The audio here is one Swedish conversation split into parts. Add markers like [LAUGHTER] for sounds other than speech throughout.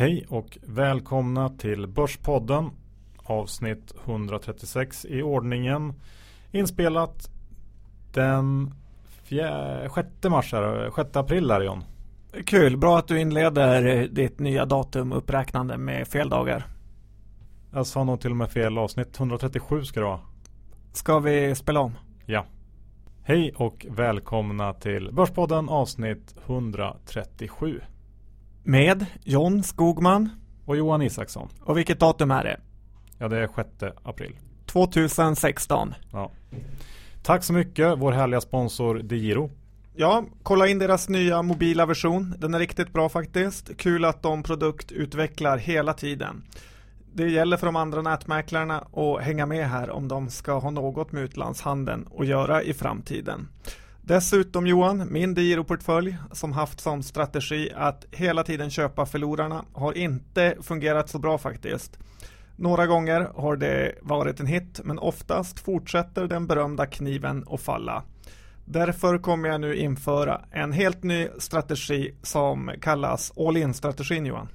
Hej och välkomna till Börspodden avsnitt 136 i ordningen. Inspelat den 6 mars, 6 april där John. Kul, bra att du inleder ditt nya datum uppräknande med fel dagar. Jag sa nog till och med fel avsnitt, 137 ska det vara. Ska vi spela om? Ja. Hej och välkomna till Börspodden avsnitt 137. Med John Skogman. Och Johan Isaksson. Och vilket datum är det? Ja, det är 6 april. 2016. Ja. Tack så mycket, vår härliga sponsor DeGiro. Ja, kolla in deras nya mobila version. Den är riktigt bra faktiskt. Kul att de produktutvecklar hela tiden. Det gäller för de andra nätmäklarna att hänga med här om de ska ha något med utlandshandeln att göra i framtiden. Dessutom Johan, min Giro-portfölj som haft som strategi att hela tiden köpa förlorarna har inte fungerat så bra faktiskt. Några gånger har det varit en hit men oftast fortsätter den berömda kniven att falla. Därför kommer jag nu införa en helt ny strategi som kallas all in-strategin Johan.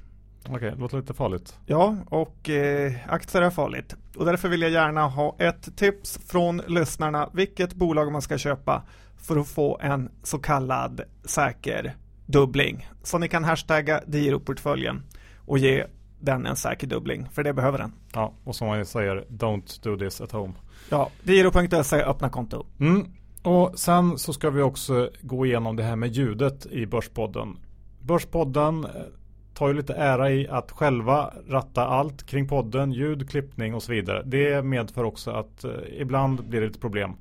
Okej, det låter lite farligt. Ja, och eh, aktier är farligt. Och därför vill jag gärna ha ett tips från lyssnarna vilket bolag man ska köpa för att få en så kallad säker dubbling. Så ni kan hashtagga Diro-portföljen och ge den en säker dubbling, för det behöver den. Ja, och som man säger, don't do this at home. Ja, Diro.se, öppna konto. Mm. Och sen så ska vi också gå igenom det här med ljudet i Börspodden. Börspodden eh, tar ju lite ära i att själva ratta allt kring podden, ljud, klippning och så vidare. Det medför också att eh, ibland blir det lite problem.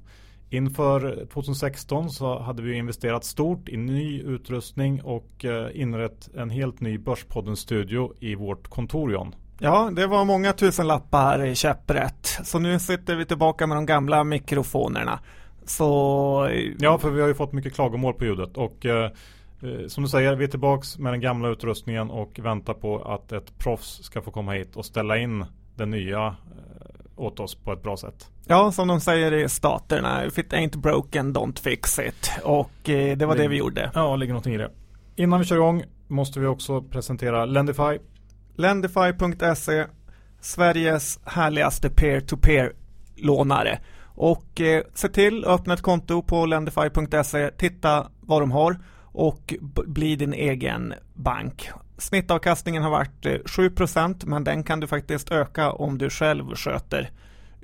Inför 2016 så hade vi investerat stort i ny utrustning och eh, inrett en helt ny Börspodden-studio i vårt kontor John. Ja, det var många tusen lappar käpprätt. Så nu sitter vi tillbaka med de gamla mikrofonerna. Så... Ja, för vi har ju fått mycket klagomål på ljudet och eh, eh som du säger, vi är tillbaks med den gamla utrustningen och väntar på att ett proffs ska få komma hit och ställa in den nya eh, åt oss på ett bra sätt. Ja, som de säger i staterna, if it ain't broken, don't fix it. Och eh, det var det, det vi gjorde. Ja, det ligger någonting i det. Innan vi kör igång måste vi också presentera Lendify. Lendify.se Sveriges härligaste peer-to-peer lånare. Och eh, se till att öppna ett konto på lendify.se, titta vad de har och bli din egen bank. Snittavkastningen har varit 7% eh, men den kan du faktiskt öka om du själv sköter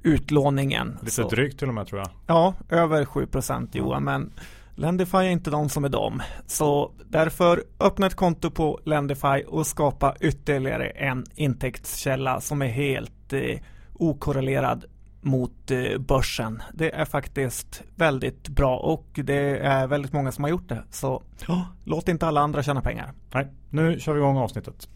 utlåningen. Lite så. drygt till och med tror jag. Ja, över 7% Johan, men Lendify är inte de som är de. Så därför öppna ett konto på Lendify och skapa ytterligare en intäktskälla som är helt eh, okorrelerad mot eh, börsen. Det är faktiskt väldigt bra och det är väldigt många som har gjort det. Så oh, låt inte alla andra tjäna pengar. Nej, nu kör vi igång avsnittet.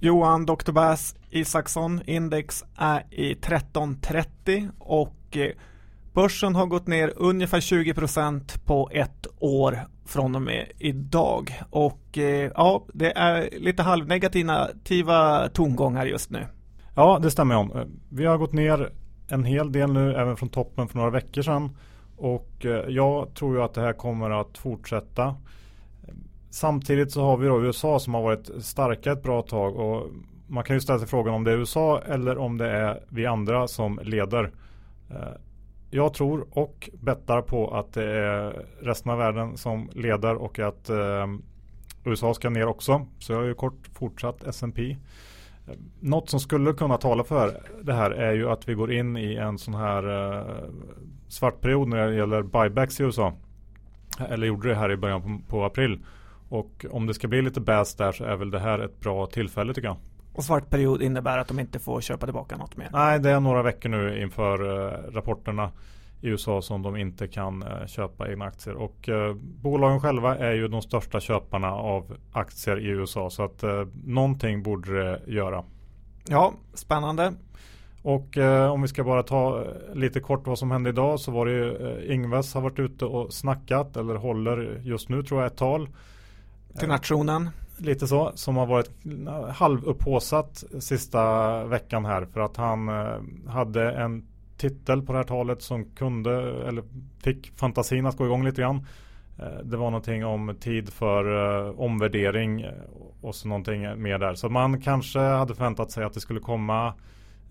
Johan Dr. Bass Isaksson index är i 1330 och eh, börsen har gått ner ungefär 20% på ett år från och med idag. Och eh, ja, det är lite halvnegativa tongångar just nu. Ja, det stämmer om. Eh, vi har gått ner en hel del nu, även från toppen för några veckor sedan. Och jag tror ju att det här kommer att fortsätta. Samtidigt så har vi då USA som har varit starka ett bra tag och man kan ju ställa sig frågan om det är USA eller om det är vi andra som leder. Eh, jag tror och bettar på att det är resten av världen som leder och att eh, USA ska ner också. Så jag har ju kort fortsatt S&P. Eh, något som skulle kunna tala för det här är ju att vi går in i en sån här svart period när det gäller buybacks i USA. Eller gjorde det här i början på april. Och om det ska bli lite bass där så är väl det här ett bra tillfälle tycker jag. Och svart period innebär att de inte får köpa tillbaka något mer? Nej, det är några veckor nu inför uh, rapporterna i USA som de inte kan uh, köpa egna aktier. Och uh, bolagen själva är ju de största köparna av aktier i USA. Så att någonting borde det göra. Ja, spännande. Och eh, om vi ska bara ta lite kort vad som hände idag så var det ju eh, Ingves har varit ute och snackat eller håller just nu tror jag ett tal. Till nationen. Lite så, som har varit halvupphåsat sista veckan här för att han eh, hade en titel på det här talet som kunde eller fick fantasin att gå igång lite grann. Eh, det var någonting om tid för omvärdering och så någonting mer där. Så man kanske hade förväntat sig att det skulle komma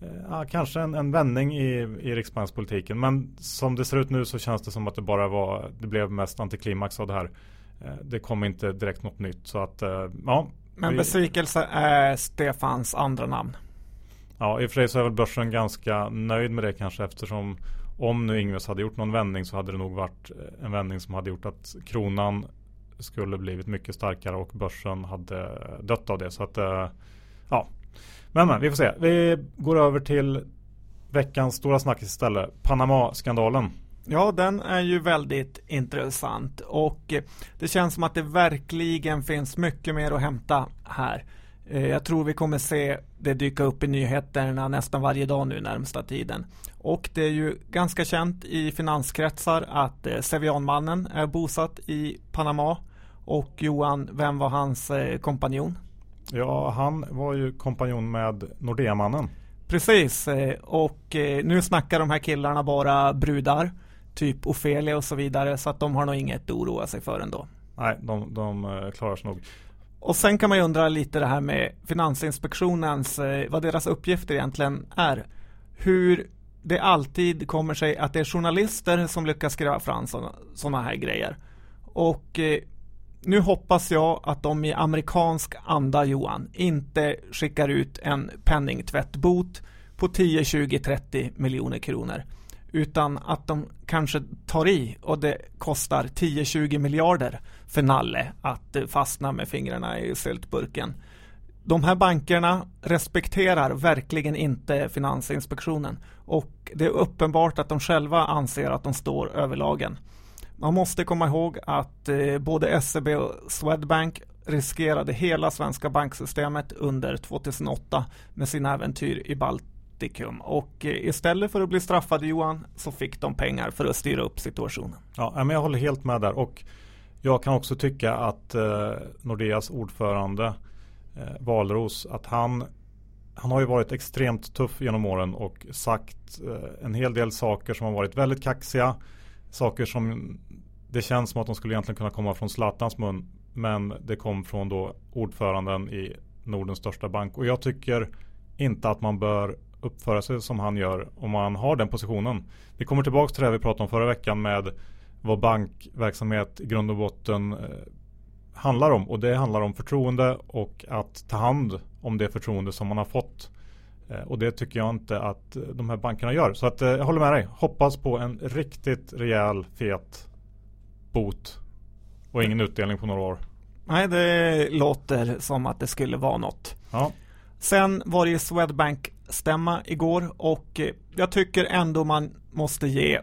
uh, kanske en, en vändning i, i riksbankspolitiken. Men som det ser ut nu så känns det som att det bara var, det blev mest antiklimax av det här. Uh, det kom inte direkt något nytt. Så att, ja. Men besvikelse är Stefans andra namn. Ja, i och för sig så är väl börsen ganska nöjd med det kanske eftersom om nu Ingves hade gjort någon vändning så hade det nog varit eh, en vändning som hade gjort att kronan skulle blivit mycket starkare och börsen hade dött av det. Så att eh, ja, men, men vi får se. Vi går över till veckans stora snackis istället. Panama-skandalen. Ja, den är ju väldigt intressant och eh, det känns som att det verkligen finns mycket mer att hämta här. Jag tror vi kommer se det dyka upp i nyheterna nästan varje dag nu närmsta tiden. Och det är ju ganska känt i finanskretsar att eh, Sevianmannen är bosatt i Panama. Och Johan, vem var hans eh, kompanjon? Ja, han var ju kompanjon med Nordea-mannen. Precis, eh, och eh, nu snackar de här killarna bara brudar. Typ Ofelia och så vidare. Så att de har nog inget att oroa sig för ändå. Nej, de, de eh, klarar sig nog. Och sen kan man ju undra lite det här med Finansinspektionens, eh, vad deras uppgifter egentligen är. Hur det alltid kommer sig att det är journalister som lyckas skriva fram sådana här grejer. Och eh, nu hoppas jag att de i amerikansk anda Johan inte skickar ut en penningtvättbot på 10, 20, 30 miljoner kronor. Utan att de kanske tar i och det kostar 10-20 miljarder för Nalle att eh, fastna med fingrarna i syltburken. De här bankerna respekterar verkligen inte Finansinspektionen och det är uppenbart att de själva anser att de står över lagen. Man måste komma ihåg att eh, både SEB och Swedbank riskerade hela svenska banksystemet under 2008 med sina äventyr i Baltikum och eh, istället för att bli straffade Johan så fick de pengar för att styra upp situationen. Ja, men jag håller helt med där och jag kan också tycka att eh, Nordeas ordförande eh, Valros att han han har ju varit extremt tuff genom åren och sagt eh, en hel del saker som har varit väldigt kaxiga. Saker som det känns som att de skulle egentligen kunna komma från Zlatans mun. Men det kom från då ordföranden i Nordens största bank. Och jag tycker inte att man bör uppföra sig som han gör om man har den positionen. Vi kommer tillbaka till det vi pratade om förra veckan med vad bankverksamhet i grund och botten eh, handlar om. Och det handlar om förtroende och att ta hand om det förtroende som man har fått. Eh, och det tycker jag inte att eh, de här bankerna gör. Så att jag håller med dig. Hoppas på en riktigt rejäl fet bot. Och ingen utdelning på några år. Nej, det låter som att det skulle vara något. Ja. Sen var det ju Swedbank stämma igår och eh, jag tycker ändå man måste ge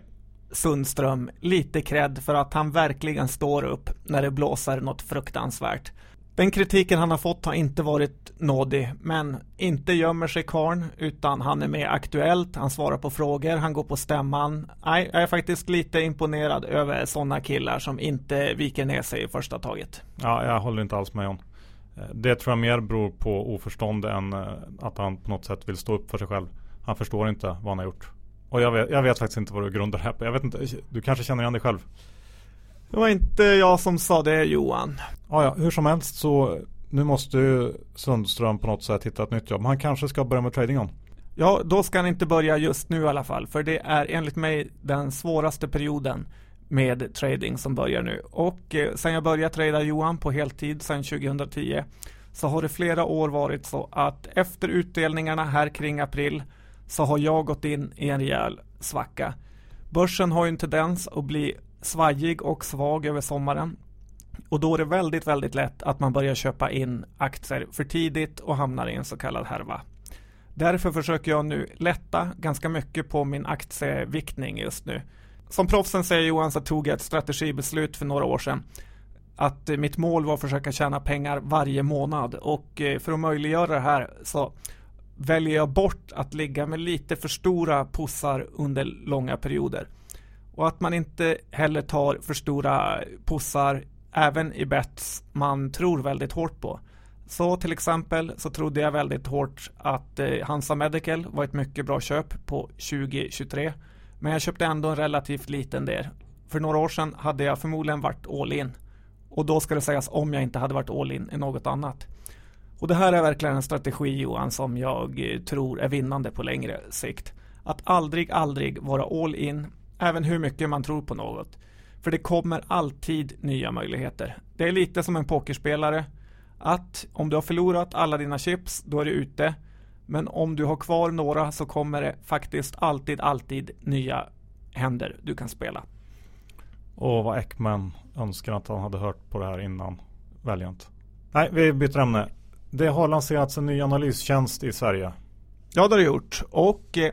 Sundström lite cred för att han verkligen står upp när det blåser något fruktansvärt. Den kritiken han har fått har inte varit nådig, men inte gömmer sig karn utan han är med aktuellt, han svarar på frågor, han går på stämman. Nej, jag är faktiskt lite imponerad över sådana killar som inte viker ner sig i första taget. Ja, jag håller inte alls med om. Eh, det tror jag mer beror på oförstånd än eh, att han på något sätt vill stå upp för sig själv. Han förstår inte vad han har gjort. Och jag vet, jag vet faktiskt inte vad du grundar det här på. Jag vet inte, du kanske känner igen dig själv? Det var inte jag som sa det Johan. Ja, ja, hur som helst så nu måste ju Sundström på något sätt hitta ett nytt jobb. Han kanske ska börja med trading on. Ja, då ska han inte börja just nu i alla fall. För det är enligt mig den svåraste perioden med trading som börjar nu. Och eh, sen jag började trada Johan på heltid sen 2010 så har det flera år varit så att efter utdelningarna här kring april så har jag gått in i en rejäl svacka. Börsen har ju en tendens att bli svajig och svag över sommaren. Och då är det väldigt, väldigt lätt att man börjar köpa in aktier för tidigt och hamnar i en så kallad härva. Därför försöker jag nu lätta ganska mycket på min aktieviktning just nu. Som proffsen säger Johan så tog jag ett strategibeslut för några år sedan. Att eh, mitt mål var att försöka tjäna pengar varje månad och eh, för att möjliggöra det här så väljer jag bort att ligga med lite för stora pussar under långa perioder. Och att man inte heller tar för stora pussar även i bets man tror väldigt hårt på. Så till exempel så trodde jag väldigt hårt att eh, Hansa Medical var ett mycket bra köp på 2023. Men jag köpte ändå en relativt liten del. För några år sedan hade jag förmodligen varit all in. Och då ska det sägas om jag inte hade varit all in i något annat. Och det här är verkligen en strategi Johan som jag eh, tror är vinnande på längre sikt. Att aldrig, aldrig vara all in, även hur mycket man tror på något. För det kommer alltid nya möjligheter. Det är lite som en pokerspelare. Att om du har förlorat alla dina chips, då är du ute. Men om du har kvar några så kommer det faktiskt alltid, alltid nya händer du kan spela. Och vad Ekman önskar att han hade hört på det här innan Valiant. Nej, vi byter ämne. Det har lanserats en ny analystjänst i Sverige. Ja, det har det gjort. Och eh,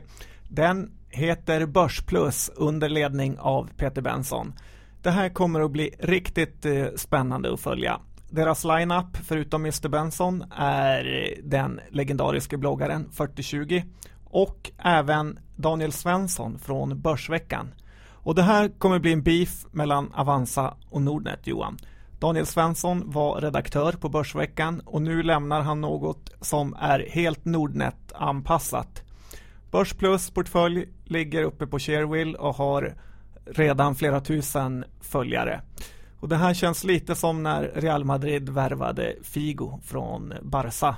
den heter Börsplus under ledning av Peter Benson. Det här kommer att bli riktigt eh, spännande att följa. Deras lineup, förutom Mr Benson, är den legendariske bloggaren 4020 och även Daniel Svensson från Börsveckan. Och det här kommer bli en beef mellan Avanza och Nordnet, Johan. Daniel Svensson var redaktör på Börsveckan och nu lämnar han något som är helt Nordnet-anpassat. Börsplus portfölj ligger uppe på Sharewill och har redan flera tusen följare. Och det här känns lite som när Real Madrid värvade Figo från Barca.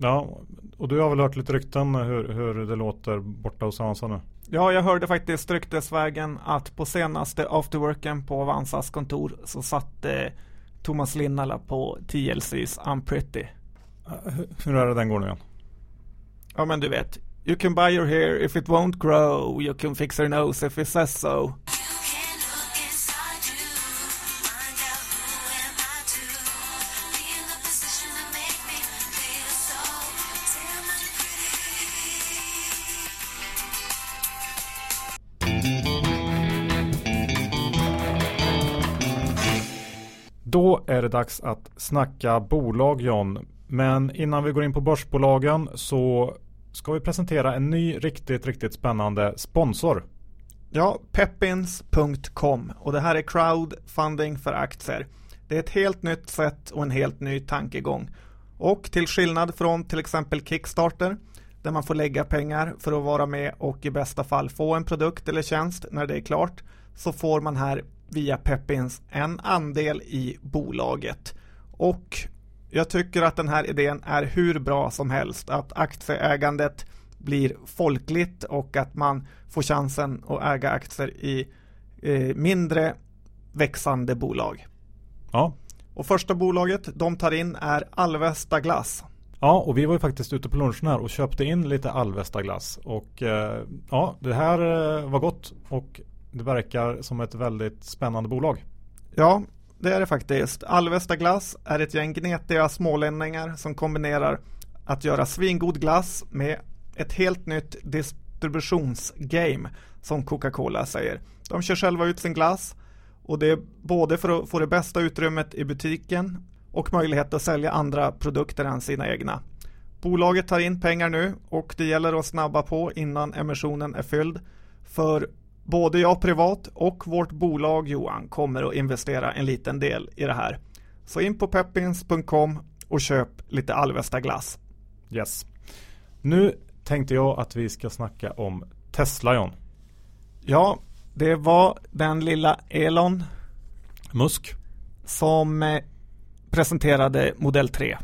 Ja, och du har väl hört lite rykten hur, hur det låter borta hos Avanza nu? Ja, jag hörde faktiskt ryktesvägen att på senaste afterworken på Avanzas kontor så satt eh, Thomas Linnala på TLCs Unpretty. Hur är det den går nu igen? Ja, men du vet. You can buy your hair if it won't grow. You can fix your nose if it says so. Då är det dags att snacka bolag John. Men innan vi går in på börsbolagen så ska vi presentera en ny riktigt, riktigt spännande sponsor. Ja, peppins.com och det här är crowdfunding för aktier. Det är ett helt nytt sätt och en helt ny tankegång. Och till skillnad från till exempel Kickstarter där man får lägga pengar för att vara med och i bästa fall få en produkt eller tjänst när det är klart så får man här via Peppins en andel i bolaget. Och jag tycker att den här idén är hur bra som helst. Att aktieägandet blir folkligt och att man får chansen att äga aktier i eh, mindre växande bolag. Ja. Och första bolaget de tar in är Alvesta glass. Ja, och vi var ju faktiskt ute på lunchen här och köpte in lite Alvesta glass. Och eh, ja, det här eh, var gott och det verkar som ett väldigt spännande bolag. Ja, det är det faktiskt. Alvesta glass är ett gäng gnetiga smålänningar som kombinerar att göra svingod glass med ett helt nytt distributionsgame som Coca-Cola säger. De kör själva ut sin glass och det är både för att få det bästa utrymmet i butiken och möjlighet att sälja andra produkter än sina egna. Bolaget tar in pengar nu och det gäller att snabba på innan emissionen är fylld. För både jag privat och vårt bolag Johan kommer att investera en liten del i det här. Så in på peppins.com och köp lite Alvesta glass. Yes. Nu tänkte jag att vi ska snacka om Tesla John. Ja, det var den lilla Elon Musk som eh, presenterade modell 3.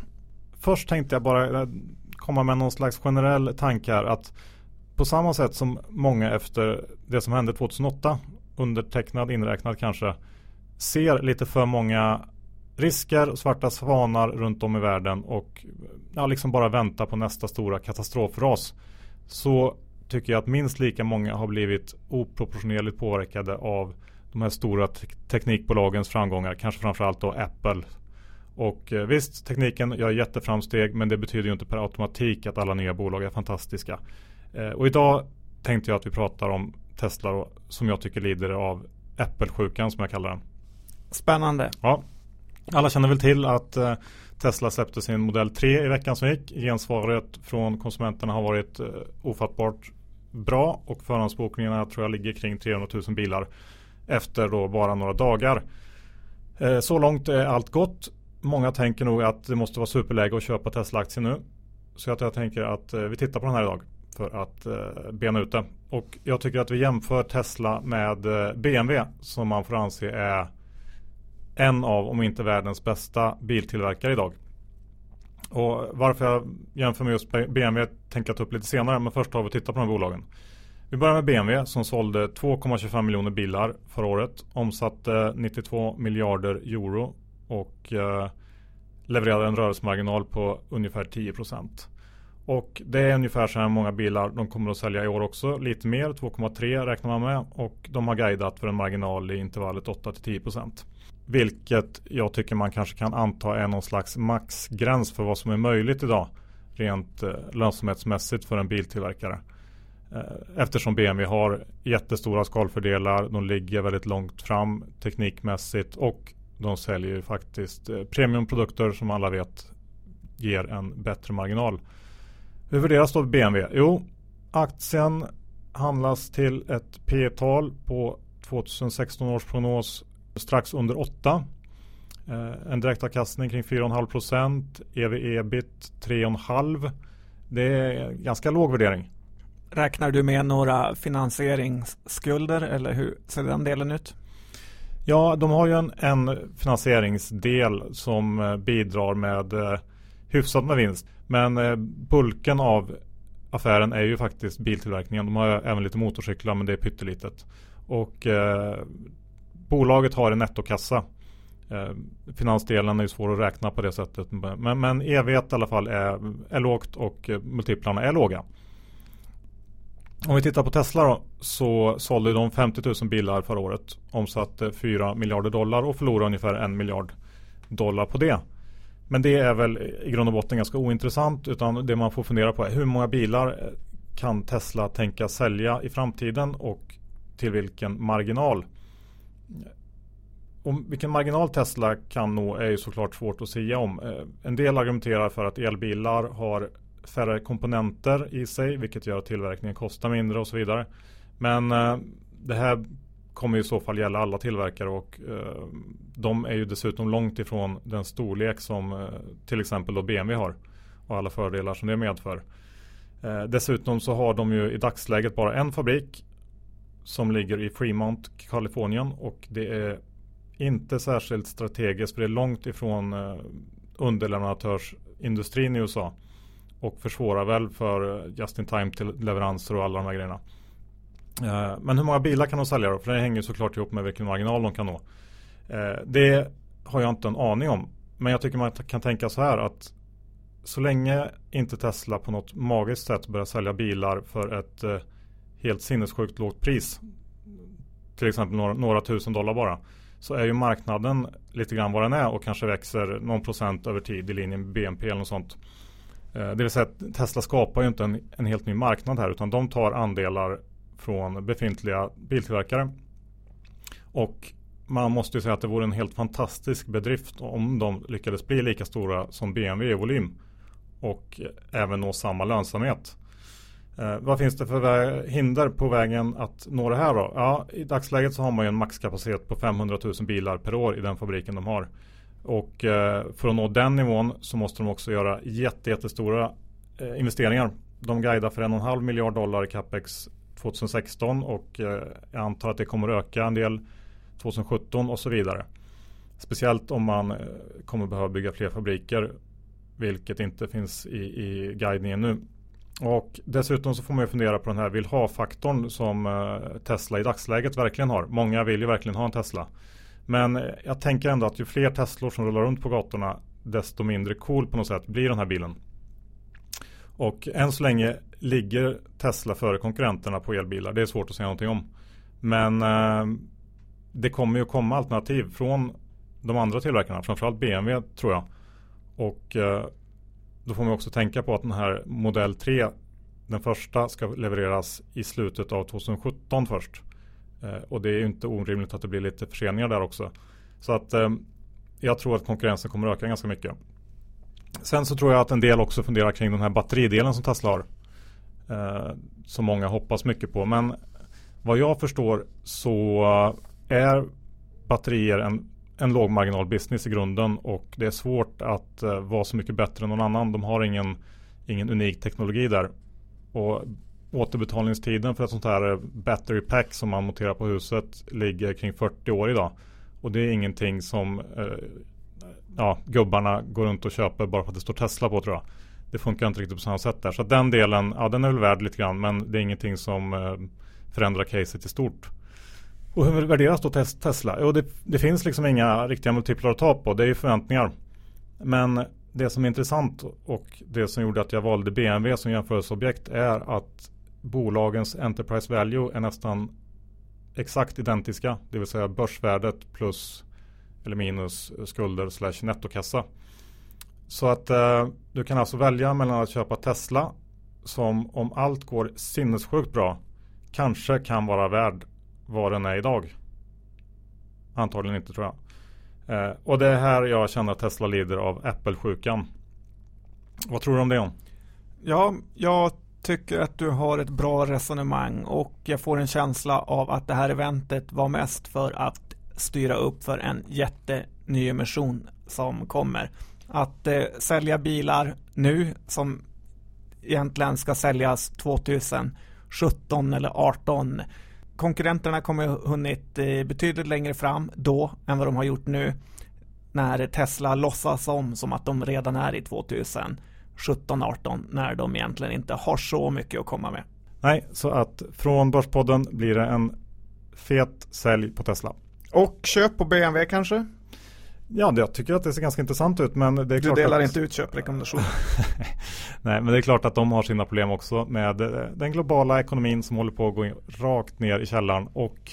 Först tänkte jag bara eh, komma med någon slags generell tanke här att på samma sätt som många efter det som hände 2008, undertecknad, inräknad kanske, ser lite för många risker, svarta svanar runt om i världen och ja, liksom bara vänta på nästa stora katastrofras. Så tycker jag att minst lika många har blivit oproportionerligt påverkade av de här stora te teknikbolagens framgångar. Kanske framförallt då Apple. Och eh, visst, tekniken gör jätteframsteg men det betyder ju inte per automatik att alla nya bolag är fantastiska. Eh, och idag tänkte jag att vi pratar om Tesla då, som jag tycker lider av Apple-sjukan som jag kallar den. Spännande. Ja. Alla känner väl till att eh, Tesla släppte sin modell 3 i veckan som gick. Gensvaret från konsumenterna har varit eh, ofattbart bra och förhandsbokningarna tror jag ligger kring 300 000 bilar efter då bara några dagar. Så långt är allt gott. Många tänker nog att det måste vara superläge att köpa Tesla-aktier nu. Så jag tänker att vi tittar på den här idag för att eh, bena ut det. Och jag tycker att vi jämför Tesla med eh, BMW som man får anse är en av, om inte världens bästa biltillverkare idag. Och varför jag jämför med just BMW tänker jag ta upp lite senare. Men först har vi tittat på de här bolagen. Vi börjar med BMW som sålde 2,25 miljoner bilar förra året. Omsatte eh, 92 miljarder euro och eh, levererade en rörelsemarginal på ungefär 10 procent. Och det är ungefär så här många bilar de kommer att sälja i år också. Lite mer, 2,3 räknar man med. Och de har guidat för en marginal i intervallet 8 10% vilket jag tycker man kanske kan anta är någon slags maxgräns för vad som är möjligt idag. Rent eh, lönsamhetsmässigt för en biltillverkare. Eh, eftersom BMW har jättestora skalfördelar. De ligger väldigt långt fram teknikmässigt och de säljer ju faktiskt eh, premiumprodukter som alla vet ger en bättre marginal. Hur värderas då BMW? Jo, aktien handlas till ett P tal på 2016 års prognos strax under 8. Eh, en direktavkastning kring 4,5 procent. EV-EBIT 3,5. Det är ganska låg värdering. Räknar du med några finansieringsskulder eller hur ser den delen ut? Ja, de har ju en, en finansieringsdel som eh, bidrar med eh, hyfsat med vinst. Men eh, bulken av affären är ju faktiskt biltillverkningen. De har även lite motorcyklar men det är pyttelitet. Och eh, bolaget har en nettokassa. Eh, finansdelen är ju svår att räkna på det sättet. Men, men EV i alla fall är, är lågt och eh, multiplarna är låga. Om vi tittar på Tesla då så sålde de 50 000 bilar förra året. Omsatte eh, 4 miljarder dollar och förlorade ungefär 1 miljard dollar på det. Men det är väl i grund och botten ganska ointressant utan det man får fundera på är hur många bilar eh, kan Tesla tänka sälja i framtiden och till vilken marginal. Och vilken marginal Tesla kan nå är ju såklart svårt att säga om. Eh, en del argumenterar för att elbilar har färre komponenter i sig vilket gör att tillverkningen kostar mindre och så vidare. Men eh, det här kommer i så fall gälla alla tillverkare och eh, de är ju dessutom långt ifrån den storlek som eh, till exempel då BMW har och alla fördelar som det medför. Eh, dessutom så har de ju i dagsläget bara en fabrik som ligger i Fremont, Kalifornien och det är inte särskilt strategiskt för det är långt ifrån eh, underleverantörsindustrin i USA och försvårar väl för eh, just in time till leveranser och alla de här grejerna. Eh, men hur många bilar kan de sälja då? För det hänger såklart ihop med vilken marginal de kan nå. Eh, det har jag inte en aning om. Men jag tycker man kan tänka så här att så länge inte Tesla på något magiskt sätt börjar sälja bilar för ett eh, helt sinnessjukt lågt pris. Till exempel några, några tusen dollar bara. Så är ju marknaden lite grann vad den är och kanske växer någon procent över tid i linje med BNP eller något sånt. Det vill säga att Tesla skapar ju inte en, en helt ny marknad här utan de tar andelar från befintliga biltillverkare. Och man måste ju säga att det vore en helt fantastisk bedrift om de lyckades bli lika stora som BMW i volym. Och även nå samma lönsamhet. Eh, vad finns det för hinder på vägen att nå det här då? Ja, I dagsläget så har man ju en maxkapacitet på 500 000 bilar per år i den fabriken de har. Och eh, för att nå den nivån så måste de också göra jättestora eh, investeringar. De guidar för en och en halv miljard dollar i capex 2016 och eh, jag antar att det kommer öka en del 2017 och så vidare. Speciellt om man eh, kommer behöva bygga fler fabriker vilket inte finns i, i guidningen nu. Och dessutom så får man ju fundera på den här vill ha-faktorn som eh, Tesla i dagsläget verkligen har. Många vill ju verkligen ha en Tesla. Men jag tänker ändå att ju fler Teslor som rullar runt på gatorna desto mindre cool på något sätt blir den här bilen. Och än så länge ligger Tesla före konkurrenterna på elbilar. Det är svårt att säga någonting om. Men eh, det kommer ju komma alternativ från de andra tillverkarna. Framförallt BMW tror jag. Och eh, då får man också tänka på att den här modell 3 den första ska levereras i slutet av 2017 först. Eh, och det är ju inte orimligt att det blir lite förseningar där också. Så att eh, jag tror att konkurrensen kommer att öka ganska mycket. Sen så tror jag att en del också funderar kring den här batteridelen som Tesla har. Eh, som många hoppas mycket på. Men vad jag förstår så eh, är batterier en, en lågmarginal business i grunden och det är svårt att eh, vara så mycket bättre än någon annan. De har ingen, ingen unik teknologi där. Och återbetalningstiden för ett sånt här eh, battery pack som man monterar på huset ligger kring 40 år idag. Och det är ingenting som eh, ja, gubbarna går runt och köper bara för att det står Tesla på tror jag. Det funkar inte riktigt på samma sätt där. Så den delen, ja den är väl värd lite grann men det är ingenting som eh, förändrar caset i stort. Och hur värderas då Tesla? Jo, det, det, finns liksom inga riktiga multiplar att ta på. Det är ju förväntningar. Men det som är intressant och det som gjorde att jag valde BMW som jämförelseobjekt är att bolagens Enterprise Value är nästan exakt identiska. Det vill säga börsvärdet plus eller minus skulder slash nettokassa. Så att eh, du kan alltså välja mellan att köpa Tesla som om allt går sinnessjukt bra kanske kan vara värd vad den är idag. Antagligen inte tror jag. Eh, och det är här jag känner att Tesla lider av Apple-sjukan. Vad tror du om det? John? Ja, jag tycker att du har ett bra resonemang och jag får en känsla av att det här eventet var mest för att styra upp för en jättenyemission som kommer. Att eh, sälja bilar nu som egentligen ska säljas 2017 eller 18 konkurrenterna kommer ha hunnit eh, betydligt längre fram då än vad de har gjort nu när Tesla låtsas om som att de redan är i 2017-18 när de egentligen inte har så mycket att komma med. Nej, så att från Börspodden blir det en fet sälj på Tesla. Och köp på BMW kanske? Ja, jag tycker att det ser ganska intressant ut. Men det är du klart delar att... inte ut köprekommendationer? [LAUGHS] Nej, men det är klart att de har sina problem också med eh, den globala ekonomin som håller på att gå rakt ner i källaren och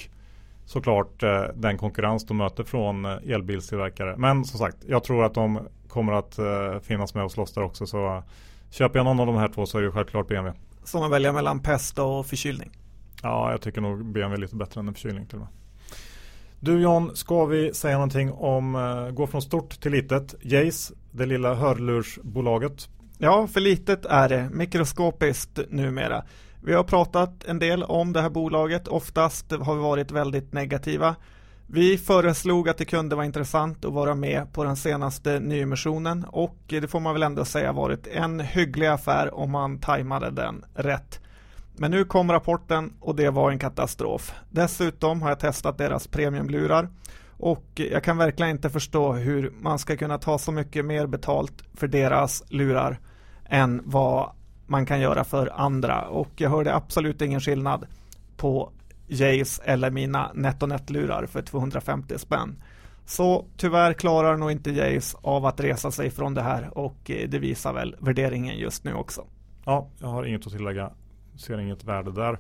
såklart eh, den konkurrens de möter från eh, elbilstillverkare. Men som sagt, jag tror att de kommer att finnas med och slåss där också. Så köper jag någon av de här två så är det självklart BMW. Som man väljer mellan pest och förkylning? Ja, jag tycker nog BMW är lite bättre än en förkylning till och med. Du John, ska vi säga någonting om, eh, gå från stort till litet. Jace, det lilla hörlursbolaget. Ja, för litet är det, mikroskopiskt numera. Vi har pratat en del om det här bolaget, oftast har vi varit väldigt negativa. Vi föreslog att det kunde vara intressant att vara med på den senaste nyemissionen och det får man väl ändå säga varit en hygglig affär om man tajmade den rätt. Men nu kom rapporten och det var en katastrof. Dessutom har jag testat deras premiumlurar och jag kan verkligen inte förstå hur man ska kunna ta så mycket mer betalt för deras lurar än vad man kan göra för andra och jag hörde absolut ingen skillnad på Jays eller mina NetOnNet-lurar för 250 spänn. Så tyvärr klarar nog inte Jays av att resa sig från det här och eh, det visar väl värderingen just nu också. Ja, jag har inget att tillägga ser inget värde där.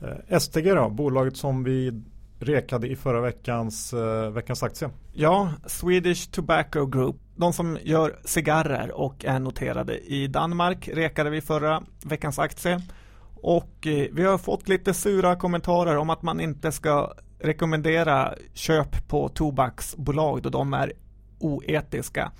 Eh, STG då, bolaget som vi rekade i förra veckans, eh, veckans aktie. Ja, Swedish Tobacco Group. De som gör cigarrer och är noterade i Danmark rekade vi förra veckans aktie. Och eh, vi har fått lite sura kommentarer om att man inte ska rekommendera köp på tobaksbolag då de är oetiska.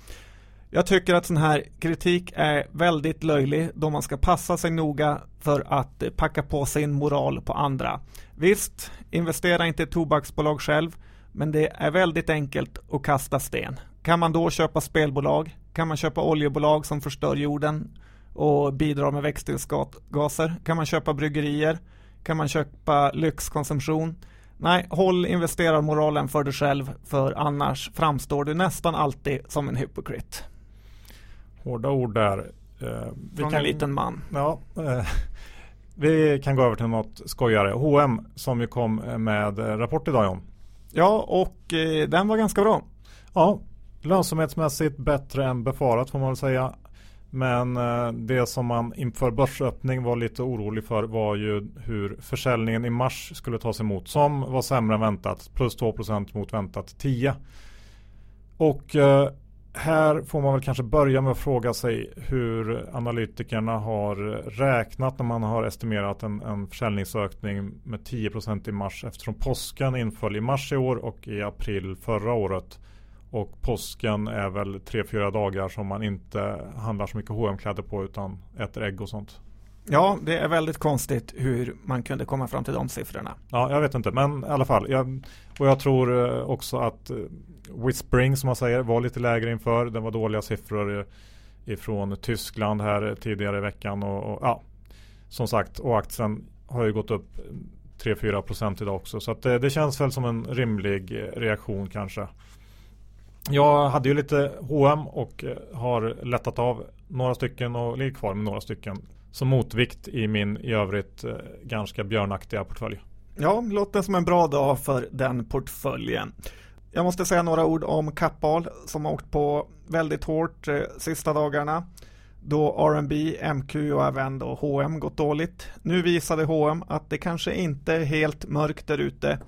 Jag tycker att sån här kritik är väldigt löjlig då man ska passa sig noga för att packa på sin moral på andra. Visst, investera inte i tobaksbolag själv, men det är väldigt enkelt att kasta sten. Kan man då köpa spelbolag? Kan man köpa oljebolag som förstör jorden och bidrar med växthusgaser? Kan man köpa bryggerier? Kan man köpa lyxkonsumtion? Nej, håll investerarmoralen för dig själv, för annars framstår du nästan alltid som en hypokrit. Hårda ord där. Eh, vi Från kan, en liten man. Ja, eh, [LAUGHS] vi kan gå över till något skojare. H&M som ju kom med rapport idag John. Ja, och eh, den var ganska bra. Ja, lönsamhetsmässigt bättre än befarat får man väl säga. Men eh, det som man inför börsöppning var lite orolig för var ju hur försäljningen i mars skulle tas emot. Som var sämre än väntat. Plus 2% mot väntat 10. Och eh, här får man väl kanske börja med att fråga sig hur analytikerna har räknat när man har estimerat en, en försäljningsökning med 10% i mars eftersom påsken inföll i mars i år och i april förra året. Och påsken är väl 3-4 dagar som man inte handlar så mycket hm kläder på utan äter ägg och sånt. Ja, det är väldigt konstigt hur man kunde komma fram till de siffrorna. Ja, jag vet inte, men i alla fall. Jag, och jag tror eh, också att eh, Whispering som man säger var lite lägre inför. Det var dåliga siffror ifrån Tyskland här tidigare i veckan. Och, och, ja. som sagt, och aktien har ju gått upp 3-4 procent idag också. Så det, eh, det, känns väl som en rimlig eh, reaktion kanske. Jag hade ju lite H&M och eh, har lättat av några stycken och ligger kvar med några stycken som motvikt i min i övrigt ganska björnaktiga portfölj. Ja, låter som en bra dag för den portföljen. Jag måste säga några ord om Kappahl som har åkt på väldigt hårt eh, sista dagarna då R&B, MQ och även då H&M gått dåligt. Nu visade H&M att det kanske inte är helt mörkt där ute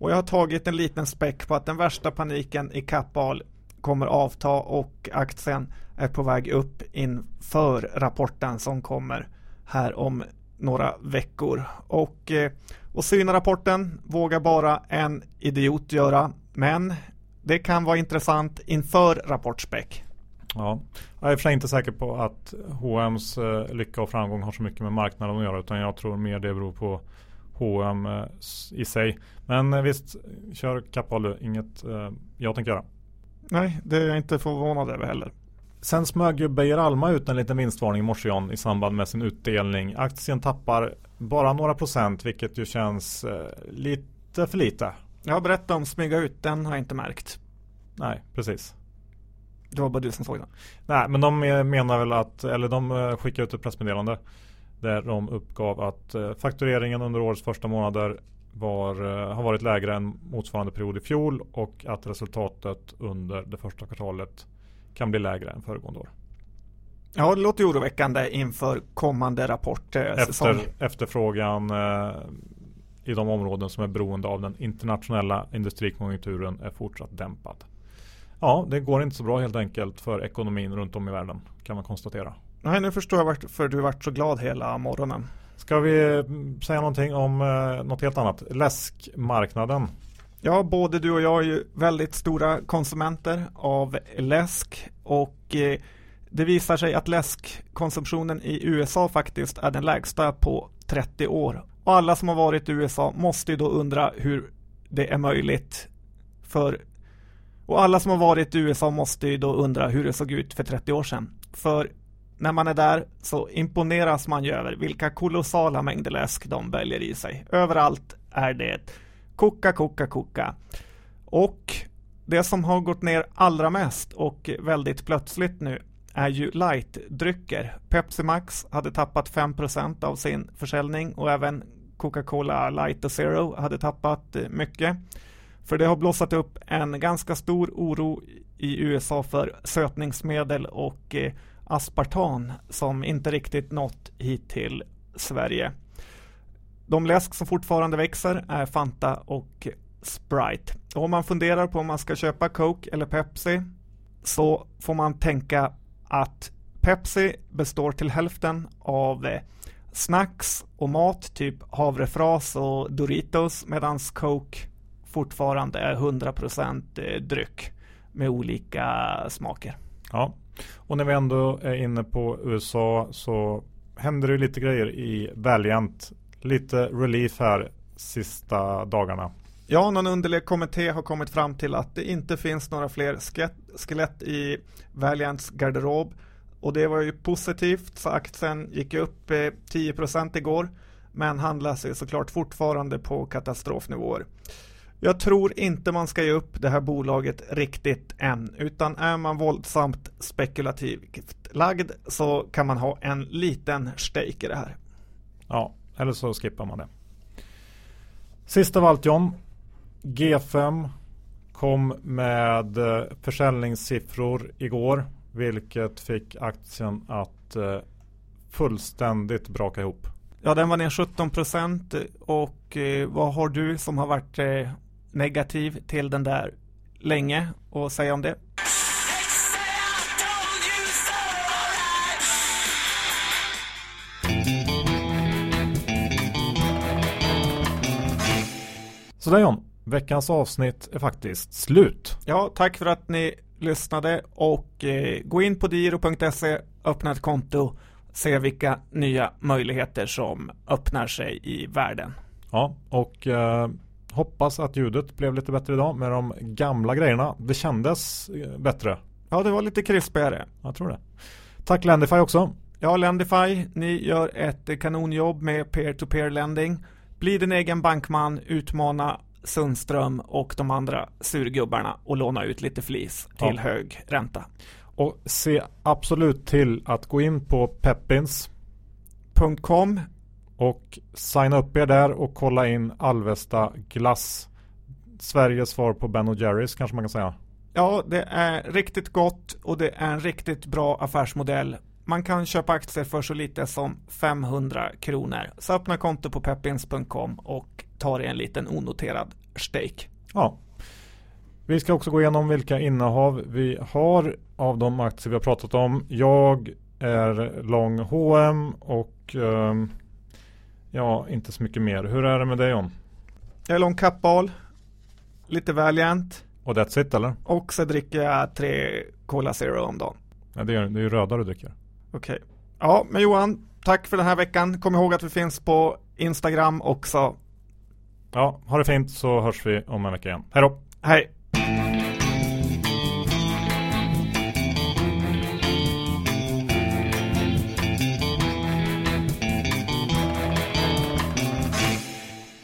och jag har tagit en liten späck på att den värsta paniken i Kappahl kommer avta och aktien är på väg upp inför rapporten som kommer här om några veckor. Och, eh, och syna rapporten vågar bara en idiot göra. Men det kan vara intressant inför rapportspäck. Ja, jag är för sig inte säker på att H&M's eh, lycka och framgång har så mycket med marknaden att göra utan jag tror mer det beror på H&M i sig. Men visst, kör Kappahl inget jag tänker göra. Nej, det är jag inte förvånad över heller. Sen smög ju Beijer Alma ut en liten vinstvarning i morse John, i samband med sin utdelning. Aktien tappar bara några procent vilket ju känns eh, lite för lite. Ja, berätta om smyga ut, den har jag inte märkt. Nej, precis. Det var bara du som såg den. Nej, men de menar väl att, eller de eh, skickar ut ett pressmeddelande där de uppgav att eh, faktureringen under årets första månader var, eh, har varit lägre än motsvarande period i fjol och att resultatet under det första kvartalet kan bli lägre än föregående år. Ja, det låter oroväckande inför kommande rapport. Eh, Efter, efterfrågan eh, i de områden som är beroende av den internationella industrikonjunkturen är fortsatt dämpad. Ja, det går inte så bra helt enkelt för ekonomin runt om i världen kan man konstatera. Nej, nu förstår jag varför du varit så glad hela morgonen. Ska vi mm, säga någonting om eh, något helt annat? Läskmarknaden. Ja, både du och jag är ju väldigt stora konsumenter av läsk och eh, det visar sig att läskkonsumtionen i USA faktiskt är den lägsta på 30 år. Och alla som har varit i USA måste ju då undra hur det är möjligt. För, och alla som har varit i USA måste ju då undra hur det såg ut för 30 år sedan. För när man är där så imponeras man ju över vilka kolossala mängder läsk de väljer i sig. Överallt är det koka, koka, koka. Och det som har gått ner allra mest och väldigt plötsligt nu är ju lightdrycker. Pepsi Max hade tappat 5% av sin försäljning och även Coca-Cola Light och Zero hade tappat eh, mycket. För det har blossat upp en ganska stor oro i USA för sötningsmedel och eh, aspartan som inte riktigt nått hit till Sverige. De läsk som fortfarande växer är Fanta och Sprite. Och om man funderar på om man ska köpa Coke eller Pepsi så får man tänka att Pepsi består till hälften av eh, snacks och mat, typ havrefras och Doritos, medan Coke fortfarande är 100% eh, dryck med olika smaker. Ja, och när vi ändå är inne på USA så händer det lite grejer i Valiant. Lite relief här sista dagarna. Ja, någon underlig kommitté har kommit fram till att det inte finns några fler skelett i Valiants garderob. Och det var ju positivt, så aktien gick upp eh, 10% igår. Men handlas ju såklart fortfarande på katastrofnivåer. Jag tror inte man ska ge upp det här bolaget riktigt än, utan är man våldsamt spekulativt lagd så kan man ha en liten stake i det här. Ja, eller så skippar man det. Sist av allt John. G5 kom med eh, försäljningssiffror igår, vilket fick aktien att eh, fullständigt braka ihop. Ja, den var ner 17 procent och eh, vad har du som har varit eh, negativ till den där länge och säga om det? Sådär John, veckans avsnitt är faktiskt slut. Ja, tack för att ni lyssnade och eh, gå in på diro.se, öppna ett konto, se vilka nya möjligheter som öppnar sig i världen. Ja, och eh, Hoppas att ljudet blev lite bättre idag med de gamla grejerna. Det kändes eh, bättre. Ja, det var lite krispigare. Jag tror det. Tack Lendify också. Ja, Lendify, ni gör ett kanonjobb med peer-to-peer lending. Bli din egen bankman, utmana Sundström och de andra surgubbarna och låna ut lite flis till ja. hög ränta. Och se absolut till att gå in på peppins.com och signa upp er där och kolla in Alvesta glass. Sveriges svar på Ben Jerrys kanske man kan säga. Ja, det är riktigt gott och det är en riktigt bra affärsmodell. Man kan köpa aktier för så lite som 500 kronor. Så öppna konto på peppins.com och ta dig en liten onoterad stake. Ja. Vi ska också gå igenom vilka innehav vi har av de aktier vi har pratat om. Jag är lång H&M och um, ja, inte så mycket mer. Hur är det med dig John? Jag är lång Kappahl, lite Valiant. Och that's it eller? Och så dricker jag tre Cola Zero om dagen. Ja, det är, det är ju röda du dricker. Okej. Okay. Ja, men Johan, tack för den här veckan. Kom ihåg att vi finns på Instagram också. Ja, ha det fint så hörs vi om en vecka igen. Hej då! Hej!